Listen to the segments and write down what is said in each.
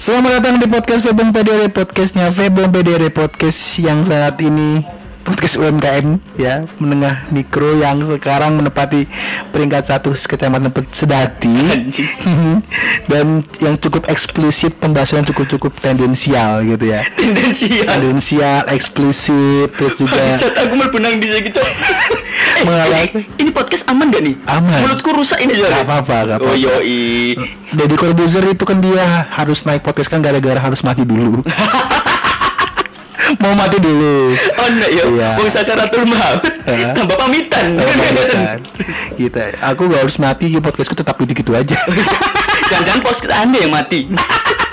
Selamat datang di podcast Febon PDR Podcastnya Febon PDR Podcast yang saat ini podcast UMKM ya menengah mikro yang sekarang menepati peringkat satu kecamatan Sedati dan yang cukup eksplisit pembahasan cukup cukup tendensial gitu ya Tendensial. tendensial eksplisit terus juga Bangsat aku mau benang di sini. Eh, ini, ini podcast aman gak nih? Aman. Mulutku rusak ini Gak jadi. apa-apa, gak apa-apa. Oh yoi. Deddy Corbuzier itu kan dia harus naik podcast kan gara-gara harus mati dulu mau mati dulu Oh enggak ya. Iya. Wong sakaratul maut. Hah? Tambah pamitan. Kan. Kita, aku gak harus mati podcastku tetap gitu-gitu aja. Jangan-jangan pos anda yang mati.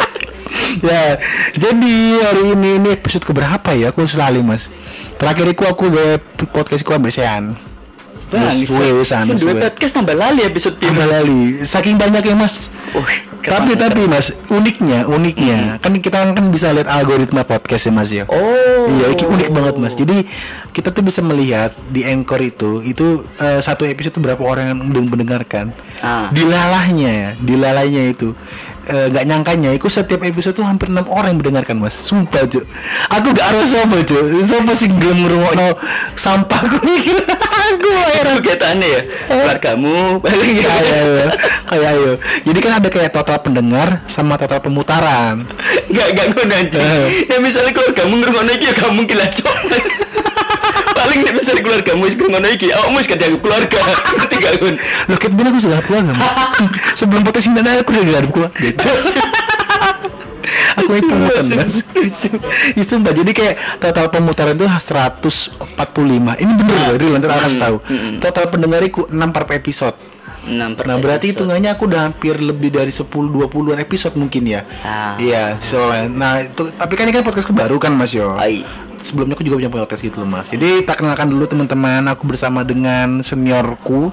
ya, jadi hari ini ini episode keberapa ya? Aku selalu mas. Terakhir aku aku gak podcastku. Bang, wisan, Sen dua suwe. podcast tambah lali episode Tambah lali. Saking banyaknya mas. Oh, tapi tapi mas uniknya uniknya kan kita kan bisa lihat algoritma podcast ya mas ya. Oh. Iya, ini unik banget mas. Jadi kita tuh bisa melihat di Anchor itu, itu eh, satu episode berapa orang yang mendeng- mendengarkan. Ah. Dilalahnya ya, dilalahnya itu. Eh, Gak nyangkanya, itu setiap episode tuh hampir enam orang yang mendengarkan mas. Sumpah cuy. Aku gak harus sopo cuy. Sopo sih gelem ngrungokno sampahku iki. Aku heran. Aneh ya. Keluargamu ya. Kayak ayo, kayak ayo. Jadi kan ada kayak total pendengar sama total pemutaran. Enggak enggak ngono anjing. Eh. Ya misalnya keluargamu ngrungokno iki ya gak mungkin lah cok. Paling nek misalnya keluargamu wis ngrungokno iki, awakmu wis kadang keluarga. Ngerti gak? Loh, Kit Bin aku sudah keluarga. Sebelum podcast ini aku udah gak ada keluarga. aku yang mas. Itu mbak. Jadi kayak total pemutaran itu 145. Ini bener loh, real nanti kasih tahu. Total pendengarku 6 per episode. Enam per Nah berarti hitungannya aku udah hampir lebih dari 10 20-an episode mungkin ya. Ah. Iya, soalnya. Nah, itu tapi kan ini kan podcastku baru kan Mas yo. Ai. Sebelumnya aku juga punya podcast gitu loh Mas. Jadi tak kenalkan dulu teman-teman, aku bersama dengan seniorku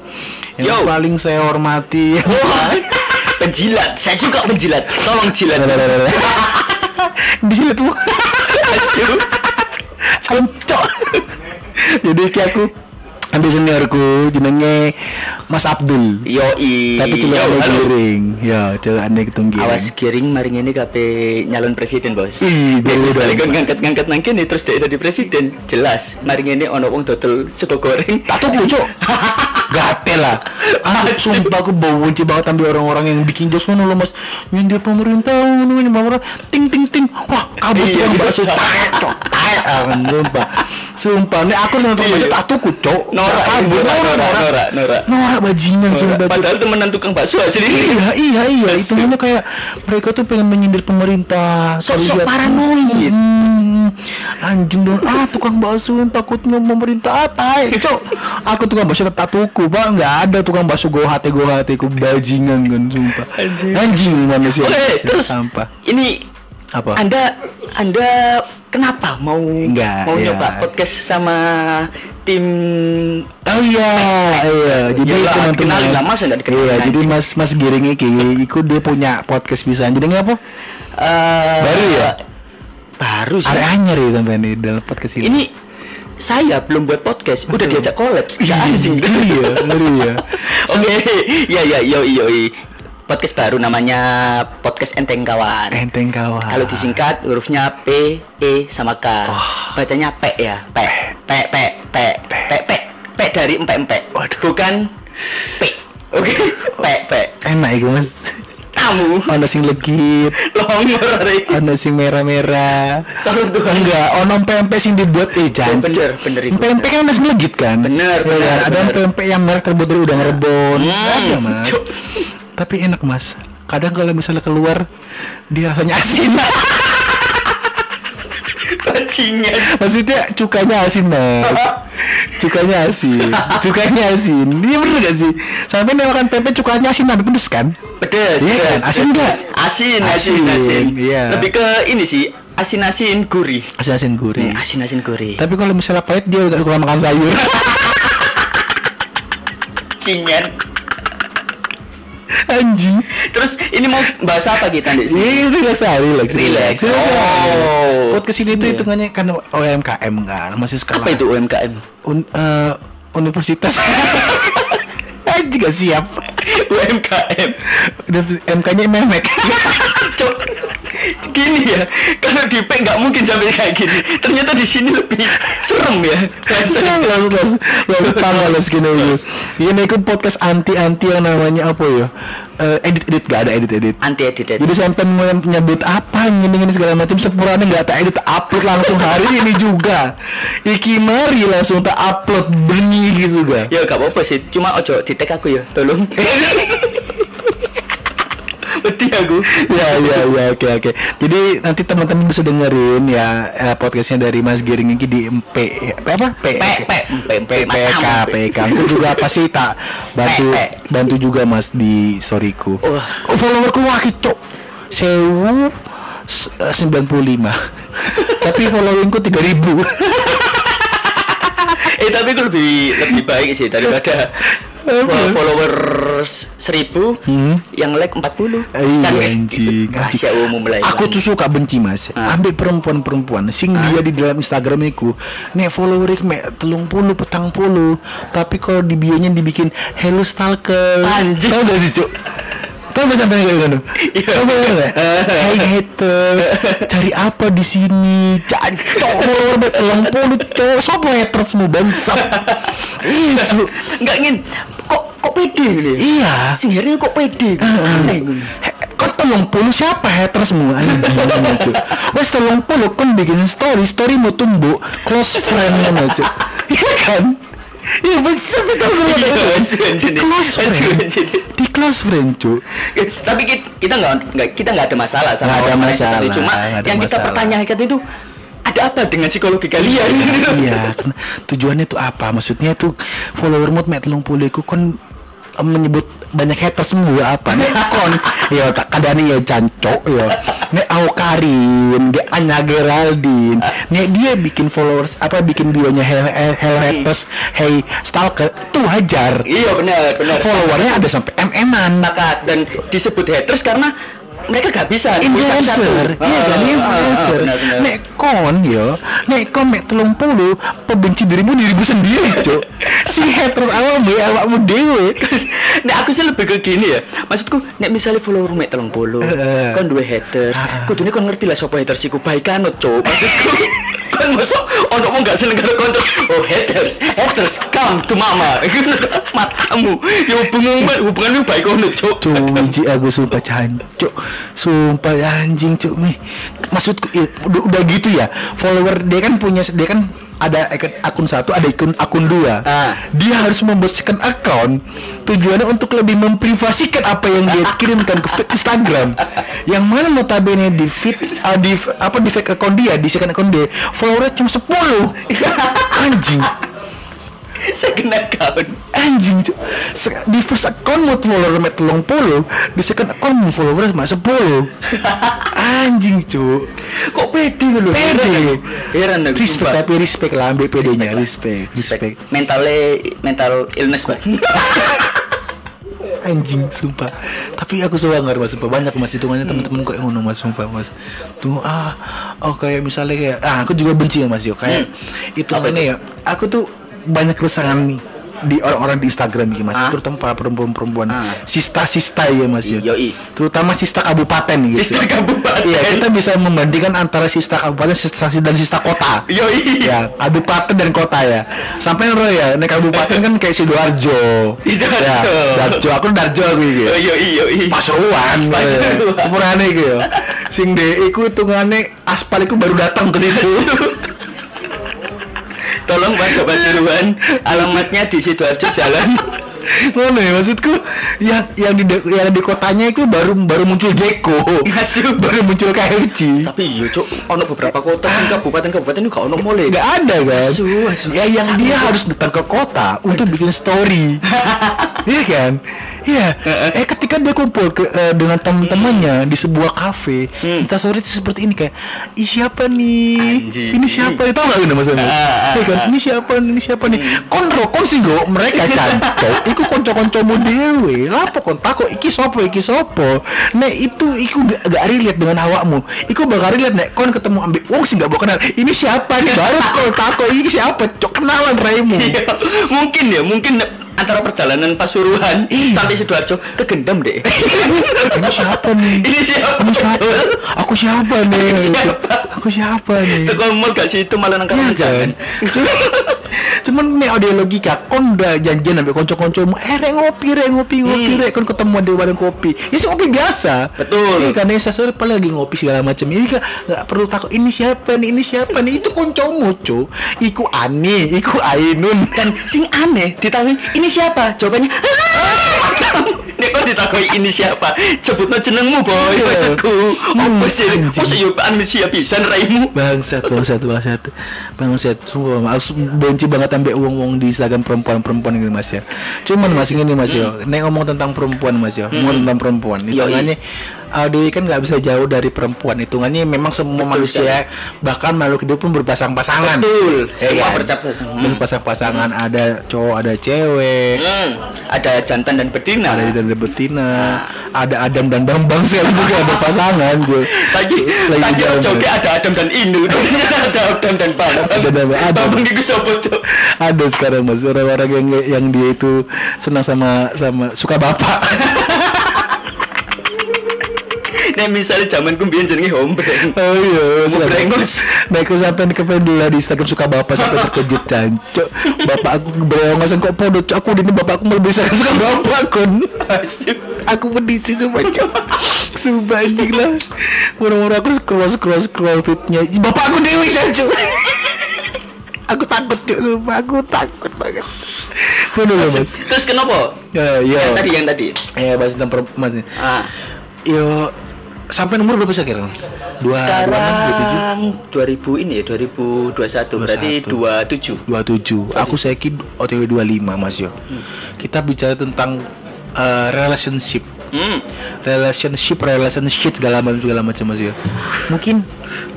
yang Yo. paling saya hormati. Penjilat. Saya suka penjilat. Tolong jilat. Di sini tuh cancok. Jadi kayak aku ambil seniorku jenenge Mas Abdul. Yoi. Tapi Yo, tulisannya halo. giring. Ya, coba ane ketemu giring. Awas giring maring ini kape nyalon presiden bos. Ih, dong. kan ngangkat-ngangkat nang kene terus dia jadi presiden, jelas maring ini ono wong dodol sego goreng. Tak tuh cok Gatel lah ah, Sumpah aku bau benci banget ambil orang-orang yang bikin jokes ngono loh mas Nyindir pemerintah ngono ini pemerintah Ting ting ting Wah kabut Iya, tukang iya. bakso Taek cok Taek ah, Sumpah Sumpah Nih aku nonton Iya. bakso tak tuku cok Norak, kabut norak, norak, norak, norak. Norak bajingan sumpah. Padahal temenan tukang bakso asli. Iya iya iya Bakso. Itu kayak Mereka tuh pengen menyindir pemerintah Terlihat- paranoid. Hmm, Anjing dong Ah tukang bakso takutnya pemerintah ah, tai Cok Aku tukang bakso tak tuku Pak nggak ada tukang bakso go hati go hati Ku bajingan kan sumpah Anjing. Anjing manusia Oke, terus Sampah ini Apa? Anda Anda kenapa mau Enggak, mau iya. nyoba podcast sama tim Oh iya, iya. Jadi Ya lah, teman-teman. dikenalin lah, masa nggak dikenalin Iya, jadi Mas Mas Giring iki iku dia punya podcast bisa. Jadi apa? eh, Baru ya? Baru sih. Ada anyar ya sampai ini dalam podcast ini. Ini saya belum buat podcast, udah diajak collab. Iya, anjing. ngeri ya, ngeri ya. Oke, ya ya yo yo Podcast baru namanya podcast Enteng Kawan. Enteng kawan. Kalau disingkat hurufnya P, E sama K. Bacanya P ya, P. P P P P P P dari empe empe. Waduh. Bukan P. Oke, P P. enak iku Mas. Kamu Ono sing legit, longor ono sing merah-merah. Tolong Tuhan. Enggak, ono pempek sing dibuat eh jangan. bener, bener itu, Pempek kan nasi legit kan? Bener, Ya bener? Ada bener. pempek yang merah terbuat dari udang rebon. Hmm, Ada mas. Tapi enak mas. Kadang kalau misalnya keluar dia rasanya asin. Bajingan. Maksudnya cukanya asin mas. Cukanya asin. Cukanya asin. Iya bener gak sih? Sampai nih makan pempek cukanya asin tapi pedes kan? Pedes, Iya pedes, kan? Asin nggak? Asin, asin, Asin, asin. iya. Lebih ke ini sih, asin-asin gurih. Asin asin gurih. Hmm, asin-asin gurih. Tapi kalau misalnya pahit dia gak suka makan sayur. Cinyan. Anjing. Terus ini mau bahas apa kita di sini? Relax aja, relax. Relax. Oh. Podcast ini tuh Iya. hitungannya kan UMKM kan, masih skala. Apa itu UMKM? Un- eh, universitas. Anjing gak siap. UMKM. MK-nya memek. Cuk. Gini ya kalau di P nggak mungkin sampai kayak gini ternyata di sini lebih serem ya Los los los tanggal los gini. Ini ikut podcast anti anti yang namanya apa ya? Eh, edit edit gak ada edit edit. anti edit Jadi sampai mau nyebut apa gini gini segala macam sepurane nggak tak edit upload langsung hari ini juga. Iki mari langsung tak upload benih juga. ya gak apa-apa sih cuma ojo di tag aku ya tolong aku ya ya ya oke oke. Jadi nanti teman-teman bisa dengerin ya eh, podcastnya dari Mas Giring ini di MP apa P P, P, P, P, PK matamu. PK. Aku juga pasti tak bantu P, P. bantu juga Mas di storyku. Wah. Oh, followerku wah itu sewu s- eh, 95 tapi followingku 3000 eh tapi aku lebih lebih baik sih daripada Apa? Followers 1000 yang like 40 Iya guys, anjing, itu rahasia umum lah itu. Aku tuh suka benci mas Ah. Ambil perempuan-perempuan Sing dia di dalam Instagramiku Nek follower mek telung puluh petang puluh Tapi kalau di bionya dibikin Hello stalker Anjing. Tau gak sih cuk? Tau gak sampai kayak gitu? Iya. Tau gak? Hey haters Cari apa di sini? Cancok follower mek telung puluh cuk Sopo haters mu bangsat Iya Enggak ingin kok kok pede gitu ya? Iya Sing hari kok pede gitu. Aneh gitu. He- Kon telung puluh siapa hatersmu. Wes telung puluh kon bikin story story mau tumbuh close friend ngono cuk. Iya kan? Iya bener betul Iya. Di close friend. Di close friend. Eh, tapi kita kita nggak kita nggak ada masalah sama ada masalah, seperti itu. cuma ada yang kita pertanyakan itu ada apa dengan psikologi kalian Iya, kan tujuannya tuh apa? Maksudnya tuh follower mood mek telung puluh em, menyebut banyak haters semua apa? Nek kon ya tak kadani ya cancok ya nek au Karin dia Anya Geraldine. Nek dia bikin followers apa bikin bionya hell, hell, haters hey stalker itu wajar. Iya benar benar. Followernya ada sampai mm-an maka dan disebut haters karena mereka gak bisa influencer. iya kan influencer. nek kon yo nek kon mek telung puluh pembenci dirimu dirimu sendiri cok si haters awakmu ya awakmu dewe. Nah aku sih lebih ke gini ya. Maksudku Nek misalnya follower mek telung puluh. Kan dua haters Kudunya kan ngerti lah Sopo haters iku. Baik kan cok Maksudku. Kan masuk Ono mau gak seneng karo kontes Oh haters Haters Come to mama. Matamu. Ya hubungan Hubungan lu baik ono cok Cuci aku sumpah cancuk Sumpah anjing cuk nih Maksudku udah gitu ya Follower dia kan punya Dia kan ada akun- satu ada akun akun dua. Ah. dia harus membuat second account tujuannya untuk lebih memprivasikan apa yang dia kirimkan ke feed Instagram. Yang mana notabene di feed ah, di apa di fake account dia di second account dia followernya cuma 10 anjing Saya kena kawan anjing. Se- di first account mau follower met telung puluh di second account mau follower cuma sepuluh. Anjing cu. Kok pede lu? Pede. Heran aku. Respect sumpah. tapi respect lah ambil pedenya respect respect. Mentalnya Mental illness bang anjing sumpah. Tapi aku suka nggak mas sumpah. Banyak mas hitungannya teman-teman kok yang ngono mas sumpah mas. Tuh ah oh kayak misalnya kayak ah aku juga benci ya mas yo. Kayak itu ya aku tuh banyak keresahan nih di orang-orang di Instagram gitu mas Ah. terutama para perempuan-perempuan Ah. sista-sista ya mas yo Yoi. terutama sista kabupaten gitu Sista kabupaten. iya kita bisa membandingkan antara sista kabupaten sista dan sista kota Yoi. ya kabupaten dan kota ya sampai roh ya nek kabupaten kan kayak sidoarjo Sidoarjo. ya darjo aku darjo aku iki Oh iya iya iya Pasuruan Pasuruan. sepurane yo sing de iku hitungane aspal iku baru datang ke situ Tolong Pak Pasuruan Alamatnya di Sidoarjo Jalan ngono ya maksudku? Yang yang di yang di kotanya itu baru baru muncul Gecko. Masuk. baru muncul KFC. Tapi iya cok Ono beberapa kota sing kabupaten-kabupaten itu gak ono mall nggak ada kan? Asu, asu. ya yang dia harus datang ke kota untuk bikin story. Iya kan? Iya. Eh ketika dia kumpul ke- eh, dengan teman-temannya di sebuah kafe instastory itu seperti ini kayak ih siapa nih? Anjing. ini siapa itu nggak gini maksudnya? Ah, ah, iya kan? ini siapa ini siapa nih? Konro kon sih go. Mereka cancok iku konco-koncomu dewe lapo kon takut iki sopo iki sopo nek itu iku gak, gak relate dengan awakmu iku bakal relate nek kon ketemu ambek wong sih gak mau kenal ini siapa nih baru kon takut iki siapa cok kenalan raimu Iya, mungkin ya, mungkin antara perjalanan Pasuruan Iya. sampai Sidoarjo kegendam deh. Ini siapa nih? Ini siapa? Ini siapa? Aku siapa nih? Siapa? Aku siapa nih? Mau gak sih itu malah nangkap jangan. kan? Cuma- Cuman ada logika kon udah janjian sampai konco-konco eh rek ngopi rek ngopi ngopi rek kon ketemu di warung kopi. Ya sih kopi biasa. Betul. Iya kan Nesa sore paling lagi ngopi segala macam. Ini kan nggak perlu takut ini siapa nih ini siapa nih itu koncomu cu. Iku Ani, iku Ainun Dan sing aneh ditanya ini siapa? Jawabannya Nek kok ditakoi ini siapa? Sebutno jenengmu boy Iya. maksudku. Apa sih? Masa yo amnesia pisan raimu? bangsat bangsat bangsat bangsat sumpah aku su- benci banget sampai uang-uang di Instagram perempuan-perempuan gitu mas ya cuman mas ini mas ya nek ngomong tentang perempuan mas ya ngomong tentang perempuan Yoi. Hitungannya Audi kan nggak bisa jauh dari perempuan hitungannya memang semua Betul manusia bahkan makhluk hidup pun berpasang-pasangan Betul. Ya Semua kan? bercap- Hmm. berpasang-pasangan ada cowok ada cewek Hmm, ada jantan dan betina. ada dari betina ada Adam dan Bambang saya juga ada pasangan tuh Lagi Lagi lagi jalan. joget ada Adam dan Inu. Ternyata ada Adam dan Bambang. Ada Adam. Bambang iku sapa, Cok? ada sekarang mas orang-orang yang yang dia itu senang sama sama suka bapak Nek misalnya zaman ku mbiyen jenenge hombreng. oh iya Ngobrengos. nah aku sampai ke pendula di Instagram suka bapak sampai terkejut cancok bapak aku berengosan kok podo Cok. aku ini bapak aku mau bisa suka bapak kon Asyik. aku pedih sih cuma cok sumpah anjing lah murah-murah aku scroll scroll scroll fitnya bapak aku dewi cancok aku takut cok sumpah aku takut banget Bener loh mas Terus kenapa? ya ya Yang tadi yang tadi. ya bahas tentang perempuan. Ah. Yo sampai nomor berapa sekarang? Dua Sekarang 2000 ini ya 2021 berarti 27. dua tujuh. Aku saya kira OTW 25 Mas Yo. Kita bicara tentang eh, relationship. Hmm. Relationship, relationship segala macam segala macam Mas Yo. Mungkin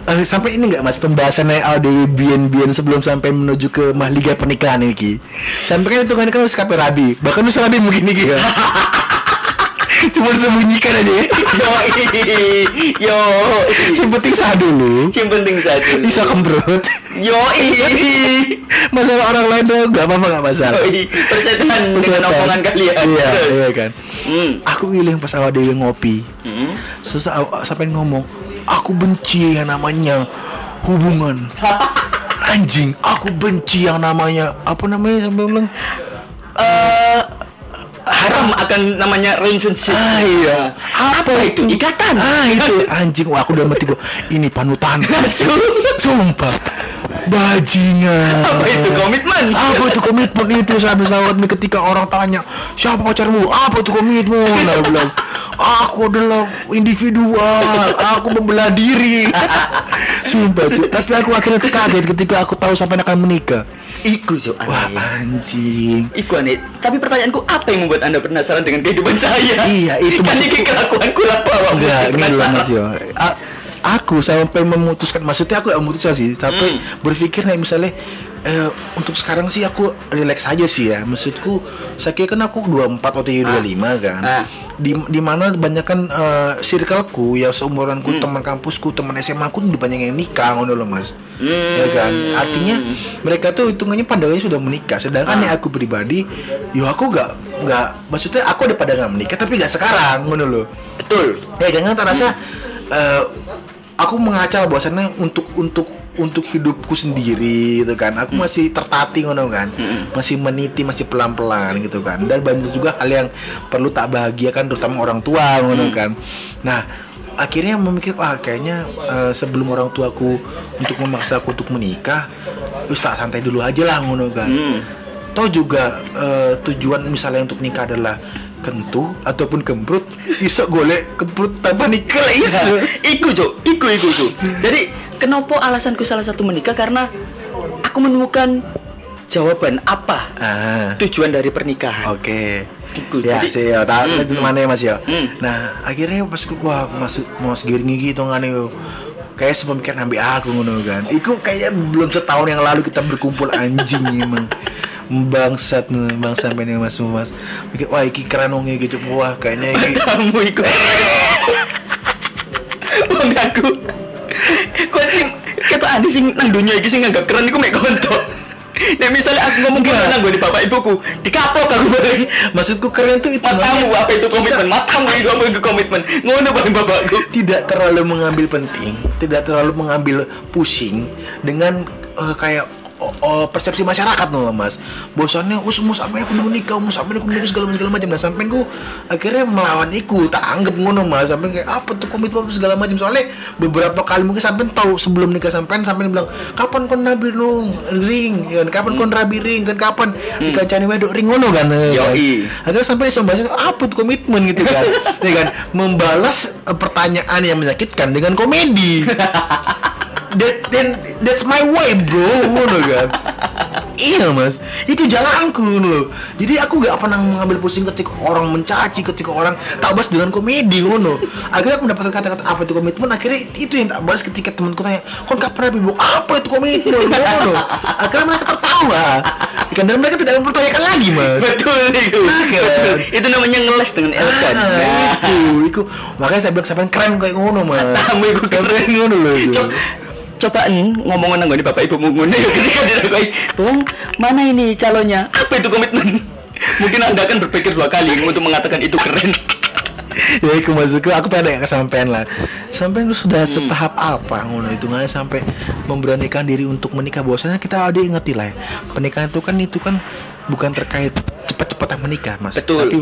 eh, sampai ini nggak Mas pembahasannya ADW Bien Bien sebelum sampai menuju ke mahliga pernikahan ini Ki. Sampai kan hitungannya kan harus kape rabi. Bahkan harus rabi mungkin nih Ki ya. Cuma disembunyikan aja ya. Yo, yo, Yang penting sah dulu. yang penting satu. Bisa kembrut. Yo, masalah orang lain dong nggak apa-apa nggak masalah. persetan dengan Persetan. omongan kalian. Iya, iya kan. Hmm. Aku ngiling pas awal dewi ngopi. Susah sampai ngomong, aku benci yang namanya hubungan. Anjing, aku benci yang namanya apa namanya sampai bilang Eh, haram akan namanya relationship. Ah iya. Apa, itu? Ikatan. Ah itu anjing wah aku udah mati gua. Ini panutan. Sumpah. Bajingan. Apa itu komitmen? Apa itu komitmen itu sahabat sahabat ketika orang tanya siapa pacarmu? Apa itu komitmen? Nah, bilang aku adalah individual. Aku membelah diri. Sumpah cuy. Tapi aku akhirnya kaget ketika aku tahu sampai akan menikah. Iku so Wah aneh. anjing. Iku aneh. Tapi pertanyaanku apa yang membuat anda penasaran dengan kehidupan saya? Iya, itu kan ini kelakuanku lah bahwa Enggak, penasaran. Mas Yo. A- aku sampai memutuskan maksudnya aku gak memutuskan sih, tapi Hmm. berpikir nih misalnya eh, untuk sekarang sih aku relax aja sih ya. Maksudku saya kira kan aku 24 atau 25 kan. Ah. Di di mana kebanyakan eh, circleku ya seumuranku Hmm. teman kampusku, teman SMA aku udah banyak yang nikah ngono loh Mas. Hmm. Ya kan? Artinya mereka tuh hitungannya pandangannya sudah menikah. Sedangkan nih aku pribadi, yo aku gak nggak maksudnya aku ada pandangan menikah tapi gak sekarang ngono loh Betul. ya jangan tak rasa eh, aku mengacal bahwasannya untuk untuk untuk hidupku sendiri gitu kan. Aku masih tertati ngono kan. Masih meniti masih pelan pelan gitu kan. Dan banyak juga hal yang perlu tak bahagiakan terutama orang tua ngono kan. Nah akhirnya memikir wah kayaknya eh, sebelum orang tuaku untuk memaksa aku untuk menikah wis tak santai dulu aja lah ngono kan. Hmm. Toh juga eh, tujuan misalnya untuk nikah adalah kentu ataupun kemprut, iso golek kemprut tanpa nikah lah iso. iku cok, iku iku iku. Jadi kenapa alasanku salah satu menikah karena aku menemukan jawaban apa Ah, tujuan dari pernikahan. oke. Iku, Ya, jadi- sih ya, tak Hmm, itu mana ya Mas ya. Hmm. Nah, akhirnya pas wah masuk mau segiring gitu ngane yo. Kayak sepemikiran ambil aku ngono kan. Iku kayak belum setahun yang lalu kita berkumpul anjing emang. Bangsat bangsat ini Mas Mas. Mikir wah iki keren wong gitu. Wah, kayaknya iki Kamu iku. Wong aku. Kok sing kata ane sing nang dunia iki sing nganggap keren iku mek konto. Nek misalnya aku ngomong nang gue di bapak ibuku, dikapok aku bareng. Maksudku keren tuh itu Matamu apa itu komitmen? Matamu itu apa itu komitmen? Ngono bareng bapakku. tidak terlalu mengambil penting, tidak terlalu mengambil pusing dengan eh, kayak oh, oh, persepsi masyarakat loh mas. Bosannya, us mau sampai aku dulu nikah, mau sampai aku nikah segala segala macam. Nah sampai ku akhirnya melawan iku, tak anggap ngono mas. Sampai kayak apa tuh komitmen apa segala macam. Soalnya beberapa kali mungkin sampai tahu sebelum nikah sampai sampai bilang kapan kon nabi nung ring, ya, kan? kapan kon rabi ring, kan kapan dikancani wedok ring ngono kan. eh, kan? Yoi. akhirnya sampai bahas apa tuh komitmen gitu kan ya kan membalas eh, pertanyaan yang menyakitkan dengan komedi that then that's my way bro ngono kan iya mas itu jalanku loh jadi aku gak pernah mengambil pusing ketika orang mencaci ketika orang tak bahas dengan komedi ngono akhirnya aku mendapatkan kata-kata apa itu komitmen akhirnya itu yang tak bahas ketika temanku tanya kon gak pernah bilang apa itu komitmen ngono akhirnya mereka tertawa kan dan mereka tidak mempertanyakan lagi mas Betul itu. Iya. Betul. Itu namanya ngeles dengan elegan. Ah, Nah. itu, itu. Makanya saya bilang sampai keren kayak ngono, Mas. Tamu iku Sampean ngono loh. Cobaan ngomong nang bapak ya ketika ditakoi, "Bung, mana ini calonnya?" Apa itu komitmen? Mungkin Anda akan berpikir dua kali untuk mengatakan itu keren. ya itu maksudku aku pengen nggak kesampean lah sampai lu sudah setahap apa ngono itu nggak sampai memberanikan diri untuk menikah bahwasanya kita ada yang ngerti lah ya. pernikahan itu kan itu kan bukan terkait cepat-cepat menikah mas Betul. tapi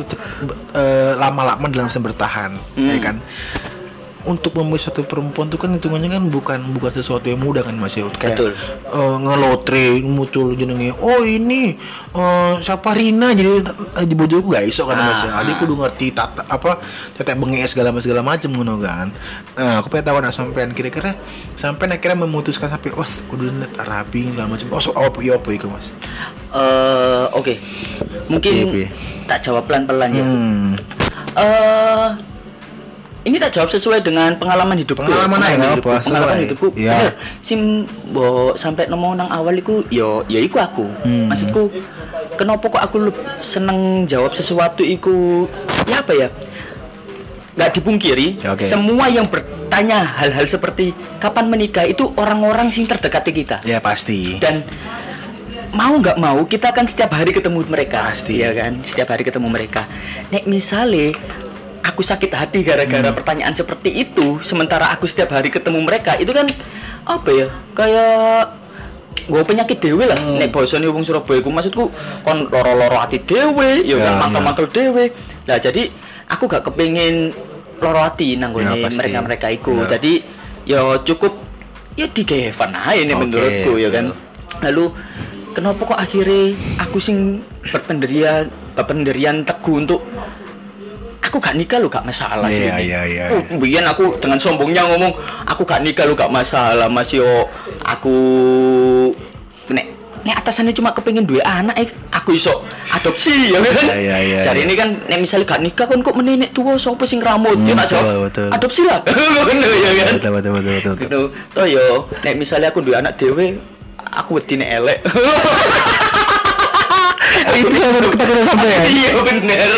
eh, lama-lama dalam bisa bertahan ya Hmm. kan untuk memilih satu perempuan itu kan hitungannya kan bukan bukan sesuatu yang mudah kan mas ya kayak Betul. eh, ngelotre muncul jenenge oh ini eh, siapa Rina jadi eh, di bojoku gak iso kan mas ya Ah, adikku udah ngerti tata apa tetek bengi segala segala macam ngono kan nah, aku pengen tahu nah sampean kira-kira sampean akhirnya memutuskan sampai was kudu net rapi segala macam oh so, apa iya apa itu mas Eh, oke. Mungkin Oke, oke. tak jawab pelan-pelan ya. hmm. Eh, ini tak jawab sesuai dengan pengalaman hidupku. Pengalaman aja, nggak hidupku. Pengalaman hidupku. Iya. Bener. Sim bo sampai ngomong nang awal iku yo ya iku aku. Hmm. Maksudku kenapa kok aku seneng jawab sesuatu iku ya apa ya? nggak dipungkiri Ya, oke. semua yang bertanya hal-hal seperti kapan menikah itu orang-orang sing terdekati kita ya pasti dan mau nggak mau kita akan setiap hari ketemu mereka Pasti. ya kan setiap hari ketemu mereka nek misale aku sakit hati gara-gara Hmm. pertanyaan seperti itu sementara aku setiap hari ketemu mereka itu kan apa ya kayak gue penyakit dewe lah Hmm. nek bosone wong Surabaya ku maksudku kon loro-loro hati dewe ya, Ya, kan mangkel-mangkel dewe lah jadi aku gak kepengin loro hati nang Ya, mereka-mereka iku Ya. jadi ya cukup ya di aja nih Oke, menurutku ya kan betul. lalu kenapa kok akhirnya aku sing berpendirian berpendirian teguh untuk aku gak nikah lu gak masalah sih Iya, iya, iya. Oh, biyen aku dengan sombongnya ngomong aku gak nikah lu gak masalah mas yo aku nek nek atasannya cuma kepengen dua anak eh, aku iso adopsi ya kan Iya, iya, iya, cari iya. ini kan nek misalnya gak nikah kan kok menenek tua sopo sing rambut Hmm, ya jawab betul, betul. adopsi lah Ngono, ya kan betul betul betul betul, betul. gitu toh yo nek misalnya aku dua anak dewe aku wedi nek elek itu yang sudah kita kena sampai ya? Iya bener.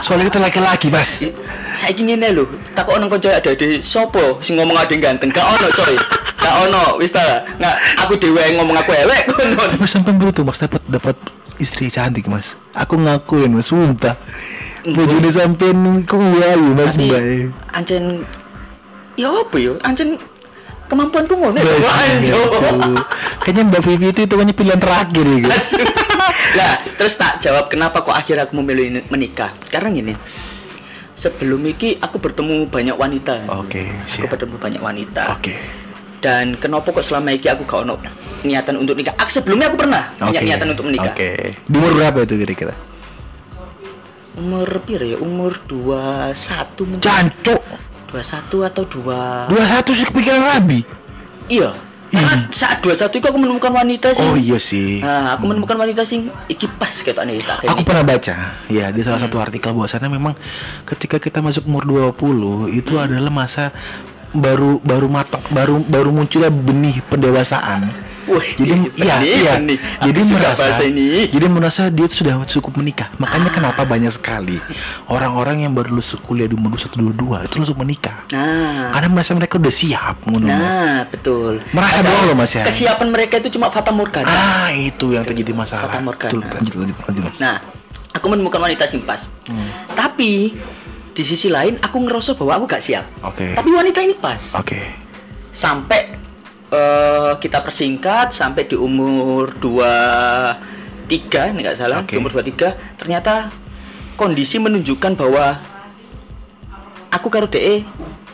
Soalnya kita laki-laki mas. Saya ingin lho takut ono konco ada di sopo sing ngomong ada yang ganteng? Gak ono coy. Gak ono wis ta. Nggak aku dewe ngomong aku elek tapi sampai begitu mas. Dapat dapat istri cantik mas. Aku ngakuin mas. Sumpah. Bojone sampean kok wayu mas mbak. ancen ya apa ya? Ancen kemampuanku ngono ya Anjo. cu. Kayaknya Mbak Vivi itu hitungannya pilihan terakhir ya. Nah, terus tak jawab kenapa kok akhirnya aku memilih ini- menikah. Karena gini, sebelum iki aku bertemu banyak wanita. Oke, Aku siap. bertemu banyak wanita. Oke. Dan kenapa kok selama iki aku gak ono niatan untuk nikah? Aku sebelumnya aku pernah punya Oke. niatan untuk menikah. Oke. Di umur berapa itu kira-kira? Umur piro ya? Umur 21 mungkin. Cancuk. 21 atau 2 Dua satu sih kepikiran rabi. Iya. Karena saat 21 itu aku menemukan wanita sih. Oh iya sih. Nah, aku menemukan wanita sing iki pas ketokne tak kayak Aku ini. pernah baca ya di salah satu artikel bahwasannya memang ketika kita masuk umur 20 itu adalah masa baru baru matok baru baru munculnya benih pendewasaan Wih, jadi iya benih, iya benih. jadi Aku suka merasa ini. jadi merasa dia tuh sudah cukup menikah makanya kenapa banyak sekali orang-orang yang baru lulus kuliah di umur satu dua dua itu langsung menikah Nah, karena merasa mereka udah siap mas nah betul. Merasa doang loh, Mas, ya. Kesiapan mereka itu cuma fata morgana. ah itu yang terjadi masalah Fata Morgana. Betul, lanjut lanjut lanjut mas Nah, aku menemukan wanita sing pas. Hmm. Tapi di sisi lain aku ngerasa bahwa aku gak siap. Oke. Tapi wanita ini pas. oke Sampai eh, kita persingkat sampai di umur 23 ini nggak salah, Oke. di umur 23 ternyata kondisi menunjukkan bahwa aku karo DE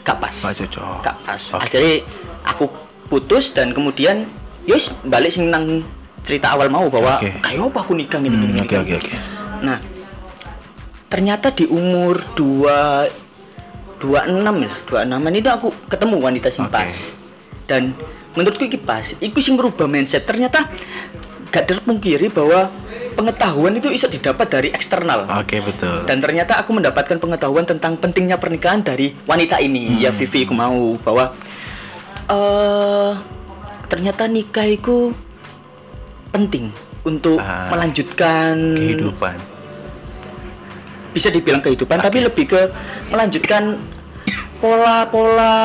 gak pas. Gak cocok. Gak pas. Oke. Akhirnya aku putus dan kemudian yos balik sing nang cerita awal mau bahwa Oke. kayak apa aku nikah gini Hmm, gini, gini. oke oke Nah, ternyata di umur 2 26 ya, 26 itu aku ketemu wanita sing Oke. pas. Dan menurutku iki pas, iku sing merubah mindset. Ternyata gak terpungkiri bahwa pengetahuan itu bisa didapat dari eksternal. oke betul Dan ternyata aku mendapatkan pengetahuan tentang pentingnya pernikahan dari wanita ini, Hmm. ya Vivi aku mau bahwa eh ternyata nikah itu penting untuk Ah. melanjutkan kehidupan bisa dibilang kehidupan tapi lebih ke melanjutkan pola-pola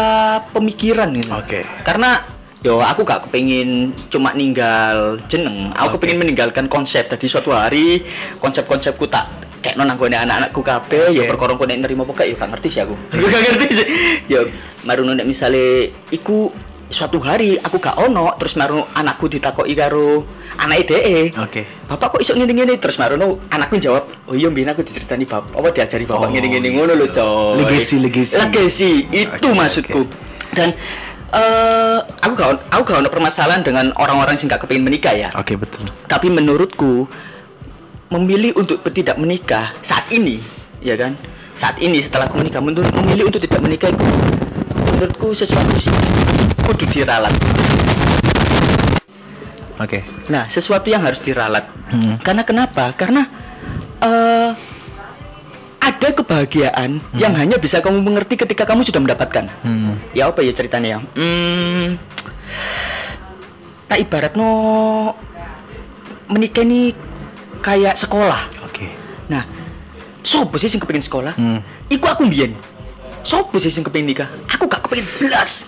pemikiran gitu. Oke. Karena yo aku gak kepengin cuma ninggal jeneng, aku Oke. kepengin meninggalkan konsep. Tadi suatu hari konsep-konsepku tak kayak non anggone anak-anakku kabeh ya perkara kok nek nerima pokok ya gak ngerti sih aku. gak ngerti sih. Ya nek misale iku suatu hari aku gak ono terus marono anakku ditakoki karo anak DE. oke Bapak kok iso ngene-ngene terus marono anakku jawab, "Oh iya mbien aku diceritani bapak, apa diajari bapak Oh, ngene-ngene iya. ngono lho, coy." Legacy, legacy. Legacy, itu Oke, maksudku. oke. Dan eh aku gak aku gak ono permasalahan dengan orang-orang sing gak kepengin menikah ya. oke betul Tapi menurutku memilih untuk tidak menikah saat ini, ya kan? Saat ini setelah aku menikah, menurut memilih untuk tidak menikah itu menurutku sesuatu sih kudu diralat. oke Nah, sesuatu yang harus diralat. Hmm. Karena kenapa? Karena eh ada kebahagiaan yang hanya bisa kamu mengerti ketika kamu sudah mendapatkan. hmm. Ya apa ya ceritanya ya? Hmm, tak ibarat no menikah ini kayak sekolah. oke Nah, sopo sih sing kepengin sekolah? Hmm. Iku aku mbiyen. Sopo sih sing kepengin nikah? Aku gak kepengin belas.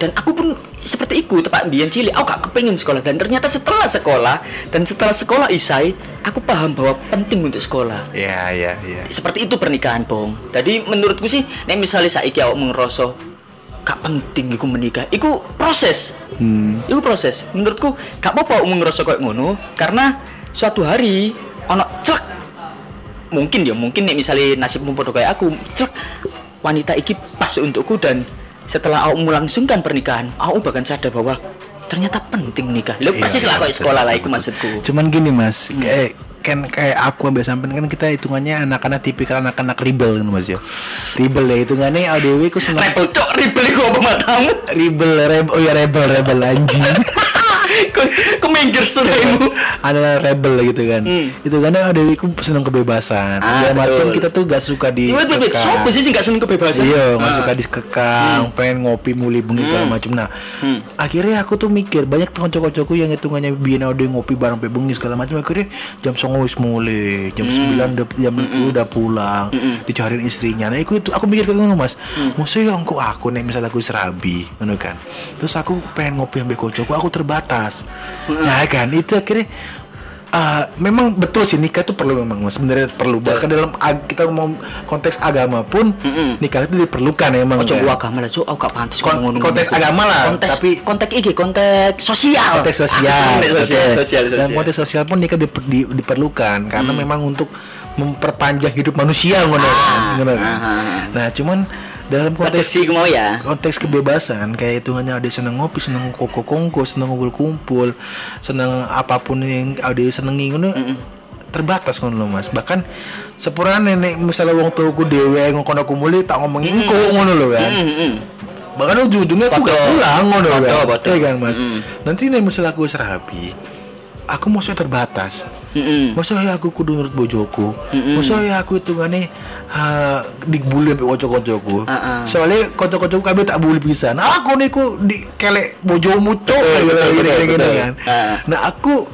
Dan aku pun seperti iku tepat mbiyen cilik, aku gak kepengin sekolah dan ternyata setelah sekolah dan setelah sekolah isai, aku paham bahwa penting untuk sekolah. ya ya ya Seperti itu pernikahan, Bong. Jadi menurutku sih, nek misalnya saiki awak ngeroso gak penting iku menikah, iku proses. hmm. Itu proses. Menurutku gak apa-apa umum ngerasa kayak ngono karena suatu hari ono celak mungkin ya mungkin nih misalnya nasibmu podo kayak aku celak wanita iki pas untukku dan setelah aku melangsungkan pernikahan aku bahkan sadar bahwa ternyata penting nikah lo Iya, persis iya, betul, sekolah lah betul. maksudku Cuman gini mas, kayak kan kayak aku ambil sampean kan kita hitungannya anak-anak tipikal anak-anak rebel kan mas ya. Rebel ya hitungannya ADW ku seneng rebel cok rebel iku apa matamu rebel rebel oh ya rebel rebel anjing. minggir seremu adalah rebel gitu kan. Hmm. Itu karena ADW ku seneng kebebasan. Ah, ya betul. kita tuh gak suka di wait wait wait siapa sih gak seneng kebebasan Iya, nggak Ah. suka dikekang, pengen ngopi muli bengi segala macam. Nah, Hmm. akhirnya aku tuh mikir banyak cowok-cowokku yang hitungannya biyen udah ngopi bareng bengi segala macam. Akhirnya jam 09.00 wis mulai, jam Hmm. 9 udah jam 10 udah pulang, dicariin istrinya. Nah, itu, itu aku mikir kayak ngono, Mas. Hmm. Maksudnya engko aku nih misalnya aku serabi, ngono kan. Terus aku pengen ngopi ambek kocokku, aku terbatas. Nah, kan itu akhirnya Uh, memang betul sih nikah itu perlu memang sebenarnya perlu bahkan dalam kita ngomong konteks agama pun nikah itu diperlukan emang Oh, kan. coba agama lah, cok. Aku gak pantas Kon- konteks ngono. agama lah, Konteks, tapi- konteks iki, konteks sosial. konteks sosial, konteks sosial, oke. sosial, dan sosial. konteks sosial pun nikah diper- di- diperlukan karena memang untuk memperpanjang hidup manusia ngono kan, ngono kan. ah, ah. nah cuman dalam Konteks sih mau ya. konteks kebebasan kayak hitungannya ada seneng ngopi seneng koko kongko seneng ngumpul kumpul seneng apa pun yang ada senengi ngono terbatas ngono loh mas bahkan sepurane nenek misalnya wong tuaku dewe ngono aku muli tak ngomongin engko ngono loh kan Mm, mm. bahkan ujung-ujungnya aku gak pulang ngono Betul, kan betul. Iya kan mas Mm. nanti nih misalnya aku serabi aku maksudnya terbatas. Mm-mm. Masa ya aku kudu nurut bojoku. Masa ya aku hitungane ha dibully ambek kanca-kancaku. Ah, ah. Soalnya kanca-kancaku kabeh tak bully pisan. Aku niku di kelek bojomu cok gitu, betul, gitu betul. kan. Ah. Nah, aku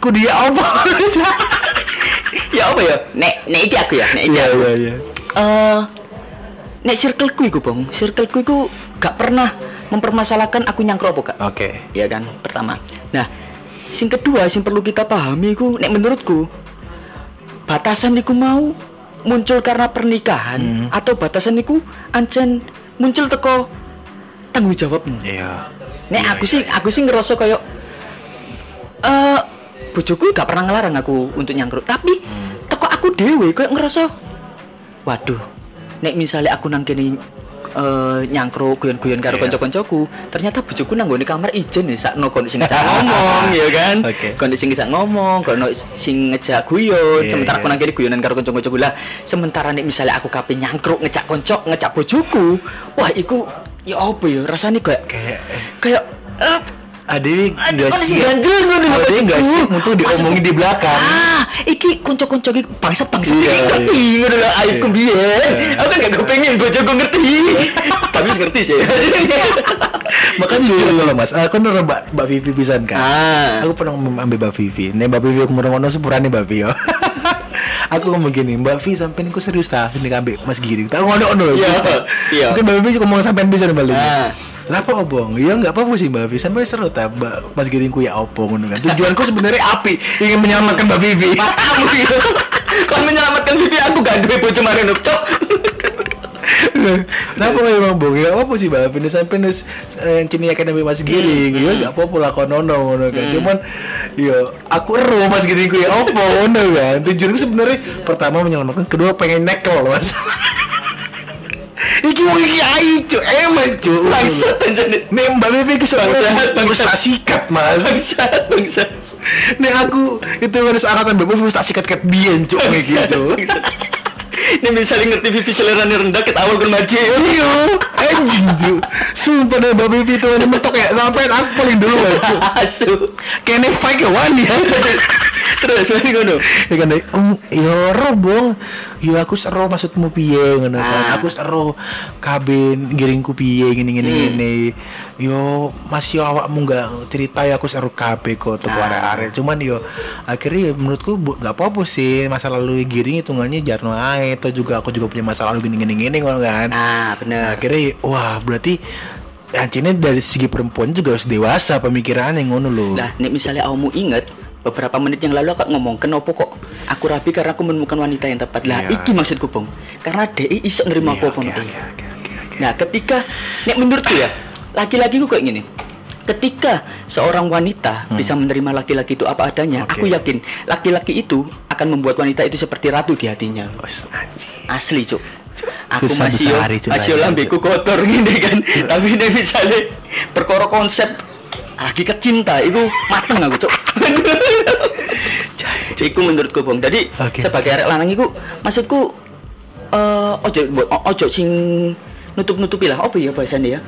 ku dia apa? ya apa ya? Nek nek iki aku ya, nek iki Iya aku. iya iya. Eh, nek circleku iku, Bang. Circleku iku gak pernah mempermasalahkan aku nyangkruk apa gak. Oke. Iya kan? Pertama. Nah, sing kedua sing perlu kita pahami iku nek menurutku batasan iku mau muncul karena pernikahan atau batasan iku ancen muncul teko tanggung jawabmu. Iya. Nek aku sih aku sih ngerasa kayak eh bojoku gak pernah ngelarang aku untuk nyangkruk, tapi teko aku dewe kayak ngerasa waduh, nek misalnya aku nang kene eh, nyangkruk guyon-guyon karo Iya. kanca-kancaku, ternyata bojoku nang nggone kamar ijen nih sakno kono sing ngejak ngomong ya kan. Kono sing ngejak ngomong, kono sing ngejak guyon, Iya, sementara iya. aku nang kene guyonan karo kanca-kancaku lah. Sementara nek misalnya aku kape nyangkruk ngejak konco, ngejak bojoku, wah iku ya apa ya rasanya kayak Kayak kayak eh, ada nggak sih? ganjel ngono lho, Ada nggak sih? Untuk diomongin di belakang. Ah, iki konco-konco iki bangsat-bangsat Iya, iki ngerti ngono lho aibku Iya. biyen. Iya. Aku kan gak kepengin bojoku ngerti. Tapi ngerti sih. Makanya dulu loh mas, aku nurut Mbak Mbak Vivi pisan kan. Ah. Aku pernah ambil Mbak Vivi. Nih Mbak Vivi aku mau ngono sepurane Mbak Vivi. aku ngomong gini, Mbak Vivi sampein aku serius ta ini ambil Mas Giring. Tak ngono ngono. Iya, iya. Mungkin Mbak Vivi ngomong sampein bisa balik. Ah. Lah apa obong? Ya enggak apa-apa sih Mbak Vivi. Sampai seru ta Mbak Mas Giringku ya opo ngono kan. Tujuanku sebenarnya api, ingin menyelamatkan Mbak Vivi. Gitu. Kon menyelamatkan pipi aku gak duwe bojo marino, cok. Kenapa emang bong? Ya apa sih Mbak Vivi sampai nus yang kini akan ambil Mas Giring. Ya enggak apa-apa lah konono ngono kan. Cuman ya aku ero Mas Giringku ya opo ngono kan. Tujuanku sebenarnya pertama menyelamatkan, kedua pengen nekel Mas. Iki mau iki ai cu, emang cu. Bangsat anjir. Nih Mbak Vivi itu Bangsat, bangsat. sikat Mas. Bangsat, bangsat. Nih aku itu harus angkatan Mbak harus tak sikat kat biyen cu kayak gitu. Bangsat. Ini misalnya ngerti Vivi seleranya rendah kita awal kan maji. Iya, anjing cu. Sumpah deh Mbak Vivi itu mentok ya sampai aku paling dulu. Asu. Kene fake ya wani ya. Terus mari ngono. Ya kan um, ya ro bong, ya aku seru maksudmu piye ngono kan. Ah. Aku seru kabin giringku piye gini gini gini. Yo masih awakmu nggak cerita ya aku seru kabeh kok tuh Ah. arek-arek. Cuman yo akhirnya ya menurutku nggak apa-apa sih masa lalu giring hitungannya jarno ae. Atau juga aku juga punya masa lalu gini gini gini ngono kan. Nah, bener. akhirnya wah berarti Ancinnya dari segi perempuan juga harus dewasa pemikirannya ngono loh. Lah, nek misalnya kamu ingat beberapa menit yang lalu aku ngomong kenapa kok aku rapi karena aku menemukan wanita yang tepat? Lah Iya. iki maksudku bong karena DI iso nerima Iya, apa apa oke, oke, oke, oke. nah ketika nek menurutku ya laki-laki ku kayak gini. Ketika seorang wanita bisa menerima laki-laki itu apa adanya Hmm. Oke. aku yakin laki-laki itu akan membuat wanita itu seperti ratu di hatinya. Asli cuk. Aku Susah masih yo masih lambeku kotor gini kan. Tapi ini misalnya perkara konsep hakikat cinta itu mateng aku cuk Iku menurutku bang. Jadi Oke. sebagai arek lanang iku maksudku eh ojo ojo sing nutup-nutupi lah apa ya bahasanya ya.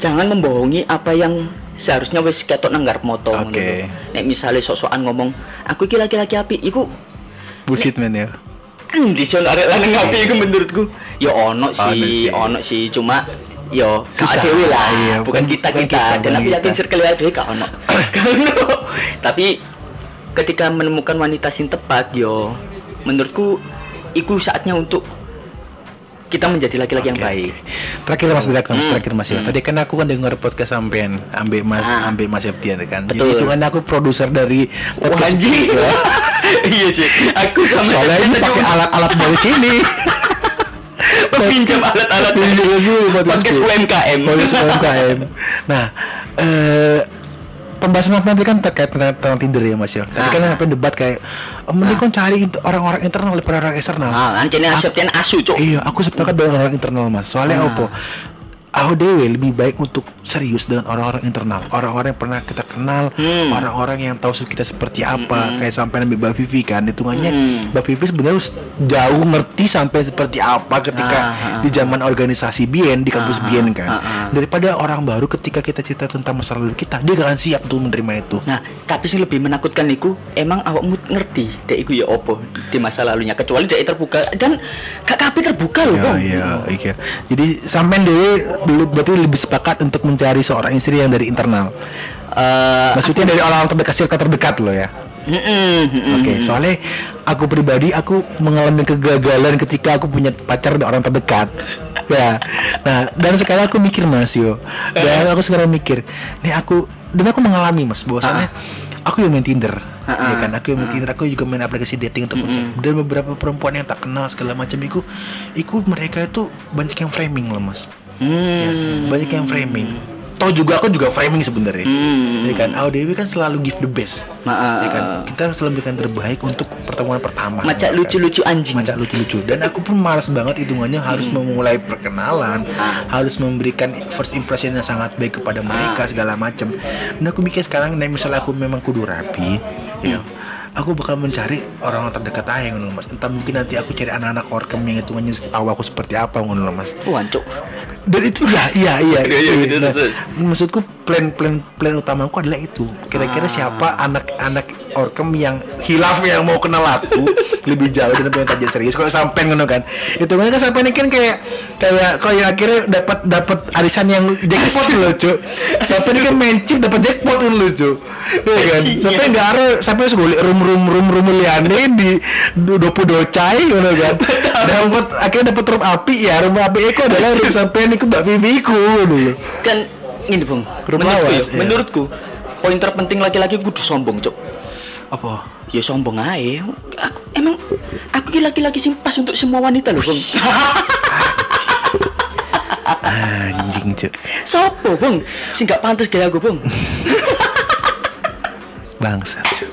Jangan membohongi apa yang seharusnya wis ketok nang ngarep moto lho. Nek misale sok-sokan ngomong, aku iki laki-laki api, iku Bullshit men ya. di sono arek lanang api iku menurutku ya ono sih, sih. ono sih cuma yo Susah. gak dewe lah, Iya, bukan bukan- kita bukan kita, kita, dan aku yakin circle ono. Gak ono. Tapi ketika menemukan wanita sing tepat yo menurutku iku saatnya untuk kita menjadi laki-laki yang Oke, baik. Terakhir Mas Drakon, Hmm. terakhir Mas ya. Tadi kan aku kan dengar podcast sampean, ambil Mas, Ah. ambil Mas Septian kan. Betul. Jadi itu kan aku produser dari Wah, podcast anjing. itu. iya sih. Aku sama Soalnya ini pakai alat-alat dari sini. pinjam alat-alat Iya sih, podcast UMKM. Podcast UMKM. Nah, eh pembahasan apa nanti kan terkait tentang, tentang Tinder ya Mas ya. Tadi Ah. kan sampai debat kayak "Oh, mending kan cari orang-orang internal daripada orang eksternal. Ah, ancene Septian asu, Cuk. Iya, aku sepakat dengan orang internal mas. Soalnya Ah. apa? Aku dewe lebih baik untuk serius dengan orang-orang internal, orang-orang yang pernah kita kenal, Hmm. orang-orang yang tahu kita seperti apa, kayak sampai Nabi Mbak Vivi kan, hitungannya Hmm. Mbak Vivi sebenarnya jauh ngerti sampai seperti apa ketika Ah, ah, di zaman organisasi Bien di kampus Ah, Bien ah, kan, ah, ah. daripada orang baru ketika kita cerita tentang masa lalu kita, dia gak akan siap untuk menerima itu. Nah, tapi sing lebih menakutkan iku emang awakmu ngerti dek iku ya opo di masa lalunya kecuali dek terbuka dan gak kabeh terbuka loh, Ya, iya, iya. Jadi sampai dewe berarti lebih sepakat untuk mencari seorang istri yang dari internal. Eh, Maksudnya dari orang terdekat circle terdekat loh ya. Oke, soalnya aku pribadi aku mengalami kegagalan ketika aku punya pacar dari orang terdekat. Ya. Nah, dan sekarang aku mikir Mas yo. Dan aku sekarang mikir, nih aku dan aku mengalami Mas bahwasannya aku yang main Tinder. Ya kan, aku yang main Tinder, aku juga main aplikasi dating untuk mencari. Dan beberapa perempuan yang tak kenal segala macam itu, itu mereka itu banyak yang framing loh Mas. Ya, Hmm. banyak yang framing. Toh juga aku juga framing sebenarnya. Hmm. Ya kan, AODW kan selalu give the best. Ma- Ya kan, kita selalu berikan terbaik untuk pertemuan pertama. Macak ya kan? lucu-lucu anjing. Macak lucu-lucu. Dan aku pun malas banget hitungannya harus memulai perkenalan, harus memberikan first impression yang sangat baik kepada mereka segala macam. Dan aku mikir sekarang, nah misalnya aku memang kudu rapi, ya. Aku bakal mencari orang-orang terdekat aja ngono mas. Entah mungkin nanti aku cari anak-anak orkem yang hitungannya tahu aku seperti apa ngono mas. Wancuk. dan itu ya iya iya Iya, itu. iya, Nah, maksudku plan plan plan utamaku adalah itu. Kira-kira Ah. siapa anak-anak orkem yang hilaf yang mau kenal aku lebih jauh dan pengen tajam serius? Kalau sampai ngono kan? Itu kan sampai ini kan kayak kayak kayak akhirnya dapat dapat arisan yang jackpot loh cuy sampai ini kan main chip dapat jackpot tuh loh cuy Iya kan? Sampai nggak ada sampai segolek rum rum rum rum liane di dopu docai ngono kan dapat akhirnya dapat rum api ya rum api itu adalah rum sampai ini ke mbak Vivi ku dulu Kan ini. Grup menurutku, lawas, ya, iya. menurutku poin terpenting laki-laki kudu sombong, Cuk. apa Ya sombong aja. Aku emang aku ki laki-laki sing pas untuk semua wanita loh, Bang. anjing cuy Sopo, Bang? Sing gak pantas gaya aku, Bang. bangsat cuy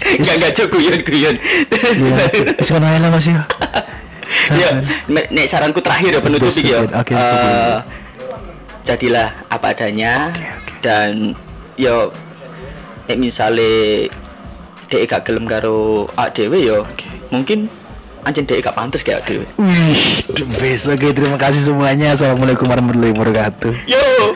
Enggak enggak Cuk, guyon guyon. Terus ya sekarang aja lah mas ya ya, nek saranku terakhir ya penutup iki ya. secret. Oke, Eh, jadilah apa adanya dan yo nek misale dek gak gelem karo awak dhewe yo mungkin anjing dek gak pantes kayak dhewe. Wih, the best. Oke, terima kasih semuanya. Assalamualaikum warahmatullahi wabarakatuh. Yo.